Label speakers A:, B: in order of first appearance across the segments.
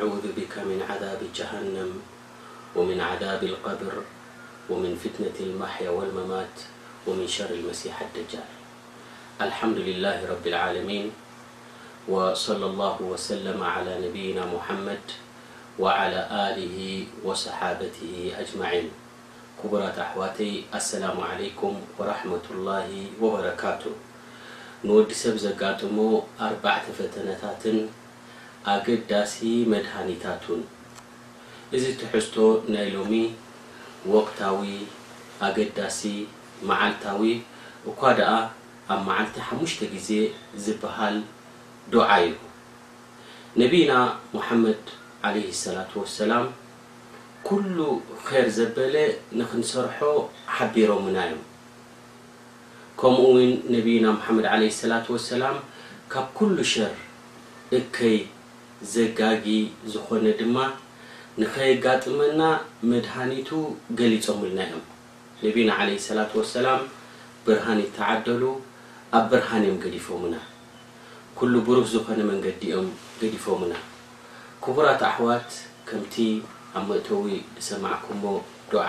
A: عوذ بك من عذاب جهنم ومن عذاب القبر ومن فتنة المحيا والممات ومن شر المسيح الدجالحمرعملى اله وسلم علىبي محمد علىل وصحابته جمعينرحسلام عليكم ورحمة الله وبركاوس قم ع فتن ኣገዳሲ መድሃኒታቱን። እዚ ትሕዝቶ ናይ ሎሚ ወቕታዊ፣ ኣገዳሲ፣ መዓልታዊ እኳ ደኣ ኣብ መዓልቲ ሓሙሽተ ግዜ ዝበሃል ዱዓ እዩ። ነቢይና ሙሓመድ ዓለይሂ ሰላቱ ወሰላም ኩሉ ኼር ዘበለ ንኽንሰርሖ ሓቢሮምና እዮም። ከምኡ ውን ነብዩና ሙሓመድ ዓለይሂ ሰላቱ ወሰላም ካብ ኩሉ ሸር፣ እከይ፣ ዘጋጊ ዝኾነ ድማ ንኸየጋጥመና መድሃኒቱ ገሊጾምልና እዮም። ነብዩና ዓለይሂ ሰላቱ ወሰላም ብርሃን ይተዓደሉ ኣብ ብርሃን እዮም ገዲፎሙና። ኩሉ ብሩህ ዝኾነ መንገዲ እዮም ገዲፎሙና። ክቡራት ኣሕዋት ከምቲ ኣብ መእተዊ ዝሰማዕኩሞ ዱዓ፣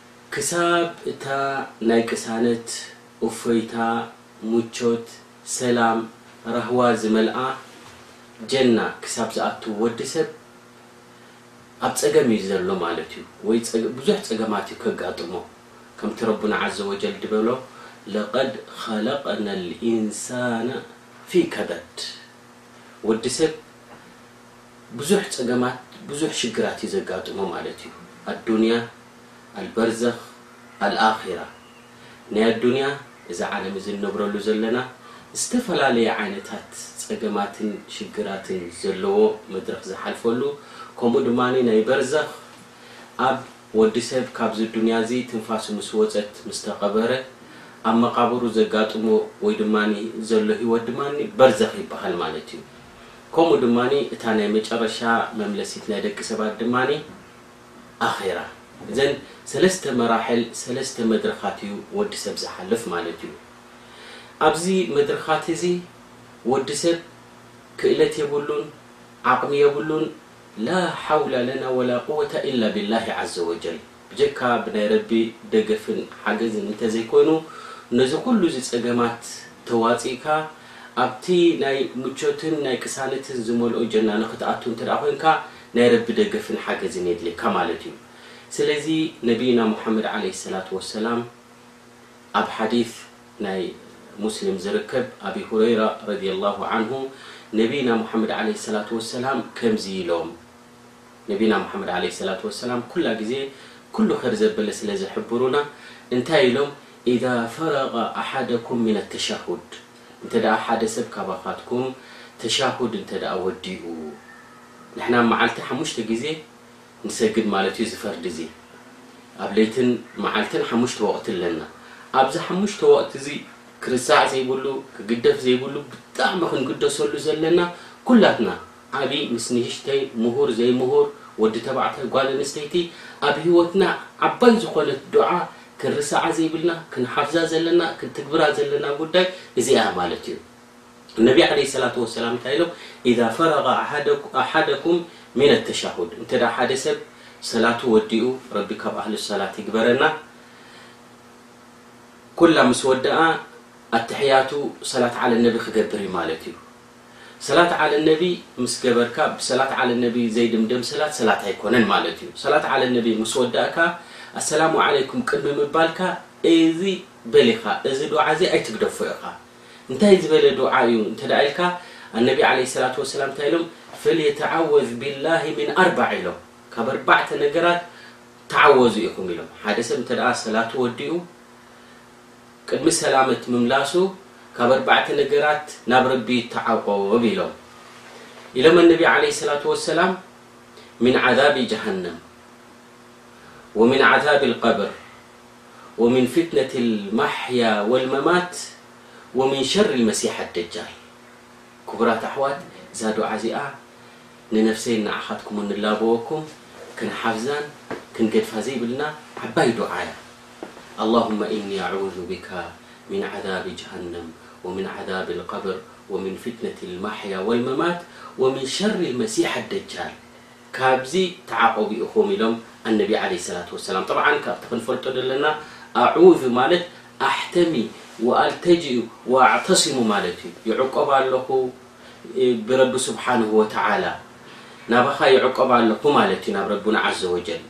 A: ክሳብ እታ ናይ ቅሳነት፣ እፎይታ፣ ሙቾት፣ ሰላም፣ ራህዋ ዝመልኣ ጀና ክሳብ ዝኣቱ ወዲ-ሰብ ኣብ ጸገም እዩ ዘሎ ማለት እዩ ወይ ብዙሕ ጸገማት እዩ ከጋጥሞ ከምቲ ረቡና ዓዘ ወጀል ድበሎ ለቀድ ኸለቅነል ኢንሳነ ፊ ከበድ ወዲ-ሰብ ብዙሕ ጸገማት ብዙሕ ሽግራት እዩ ዘጋጥሞ ማለት እዩ ኣዱንያ ኣልበርዘኽ ኣልኣኺራ ናይ ኣዱንያ እዚ ዓለም እዚ ንነብረሉ ዘለና ዝተፈላለየ ዓይነታት ጸገማትን ሽግራትን ዘለዎ መድረኽ ዝሓልፈሉ ከምኡ ድማ ናይ በርዘኽ ኣብ ወዲ ሰብ ካብዚ ዱንያ እዚ ትንፋሱ ምስ ወጸት ምስ ተቐበረ ኣብ መቓብሩ ዘጋጥሞ ወይ ድማ ዘሎ ሂወት ድማ በርዘኽ ይብሃል ማለት እዩ። ከምኡ ድማ እታ ናይ መጨረሻ መምለሲት ናይ ደቂ ሰባት ድማ ኣኼራ እዘን ሰለስተ መራሕል ሰለስተ መድረኻት እዩ ወዲ ሰብ ዝሓልፍ ማለት እዩ ኣብዚ መድረኻት እዚ ወዲ ሰብ ክእለት የብሉን ዓቕሚ የብሉን ላሓውላ ለና ወላቁወታ ኢላ ቢላሂ ዓዘወጀል ብጀካ ብናይ ረቢ ደገፍን ሓገዝን እንተዘይኮይኑ ነዚ ኩሉ እዚ ጸገማት ተዋጺእካ ኣብቲ ናይ ምቾትን ናይ ቅሳነትን ዝመልኦ ጀና ንኽትኣቱ እንተድኣ ኮንካ ናይ ረቢ ደገፍን ሓገዝን የድልየካ ማለት እዩ ስለዚ ነብይና ሙሓመድ ዓለይሂ ሰላቱ ወሰላም ኣብ ሓዲስ ናይ ሙስሊም ዝርከብ ኣቢ ሁረይራ ረዲየላሁ ዓንሁ ነብይና ሙሓመድ ዓለይሂ ሰላቱ ወሰላም ከምዚ ኢሎም ነቢና ሙሓመድ ዓለይሂ ሰላቱ ወሰላም ኩላ ግዜ ኩሉ ኸይር ዘበለ ስለ ዝሕብሩና እንታይ ኢሎም ኢዛ ፈረገ ኣሓደኩም ሚነ ተሸሁድ እንተ ደኣ ሓደ ሰብ ካባኻትኩም ተሻሁድ እንተ ደኣ ወዲኡ ንሕና ኣብ መዓልቲ ሓሙሽተ ግዜ ንሰግድ ማለት እዩ እዚ ፈርዲ እዚ ኣብ ለይትን መዓልትን ሓሙሽተ ወቕቲ ኣለና ኣብዚ ሓሙሽተ ወቕቲ እዚ ክርሳዕ ዘይብሉ ክግደፍ ዘይብሉ ብጣዕሚ ክንግደሰሉ ዘለና ኩላትና ዓቢ ምስ ንእሽተይ፣ ምሁር ዘይምሁር፣ ወዲ ተባዕታይ ጓል ኣንስተይቲ፣ ኣብ ህይወትና ዓባይ ዝኾነት ዱዓ ክንርስዓ ዘይብልና፣ ክንሓፍዛ ዘለና፣ ክንትግብራ ዘለና ጉዳይ እዚኣ እያ ማለት እዩ። ነቢ ዓለይሂ ሰላቱ ወሰላም እንታይ ኢሎም ኢዛ ፈረገ ኣሓደኩም ሚነ ተሻሁድ እንተ ሓደ ሰብ ሰላቱ ወዲኡ፣ ረቢ ካብ ኣህሉ ሰላት ይግበረና፣ ኩላ ምስ ወደኣ ኣተሕያቱ ሰላት ዓለ ነቢ ክገብር እዩ ማለት እዩ። ሰላት ዓለ ነቢ ምስ ገበርካ ብሰላት ዓለ ነቢ ዘይድምደም ሰላት ሰላት ኣይኮነን ማለት እዩ። ሰላት ዓለ ነቢ ምስ ወዳእካ ኣሰላሙ ዓለይኩም ቅድሚ ምባልካ እዚ በል ኢኻ እዚ ዱዓ እዚ ኣይትግደፎ ኢኻ። እንታይ ዝበለ ዱዓ እዩ እንተ ኢልካ ኣነቢ ዓለይሂ ሰላቱ ወሰላም እንታይ ኢሎም ፈልየተዓወዝ ቢላሂ ሚን ኣርባዕ ኢሎም ካብ ኣርባዕተ ነገራት ተዓወዙ ኢኹም ኢሎም። ሓደ ሰብ እንተ ሰላቱ ወዲኡ፣ قድሚ سلمة مملሱ ካ بع نራت ናብ رቢ ተعق ሎም اሎم انب عليه السلة وسلم من عذاب جهنم ومن عذاب القبر ومن فتنة المحي والمماት ومن شر المسيح الدجل كبራ ኣحዋት ዛ دع ዚ ننفسይ نعخكم نلወكم نحفز نقድፋ ዘيብلና عبይ دع اللهم إني أعوذ بك من عذاب جهنم ومن عذاب القبر ومن فتنة المحيا والممات ومن شر المسيح الدجال كبز تعقب م لم النبي عليه اللاة واسلم طبع ت نفل ن أعوذ مت حتم والتج وأعتصم ت يعب ل برب سبحانه وتعالى ب يعقب ل ربن عز وجلفة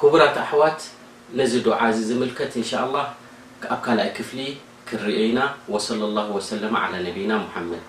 A: ኩቡራት ኣሕዋት ነዚ ዱዓ እዚ ዝምልከት እንሻኣላህ ኣብ ካልኣይ ክፍሊ ክንርእዮ ኢና ወሰለላሁ ወሰለመ ዓላ ነቢይና ሙሓመድ።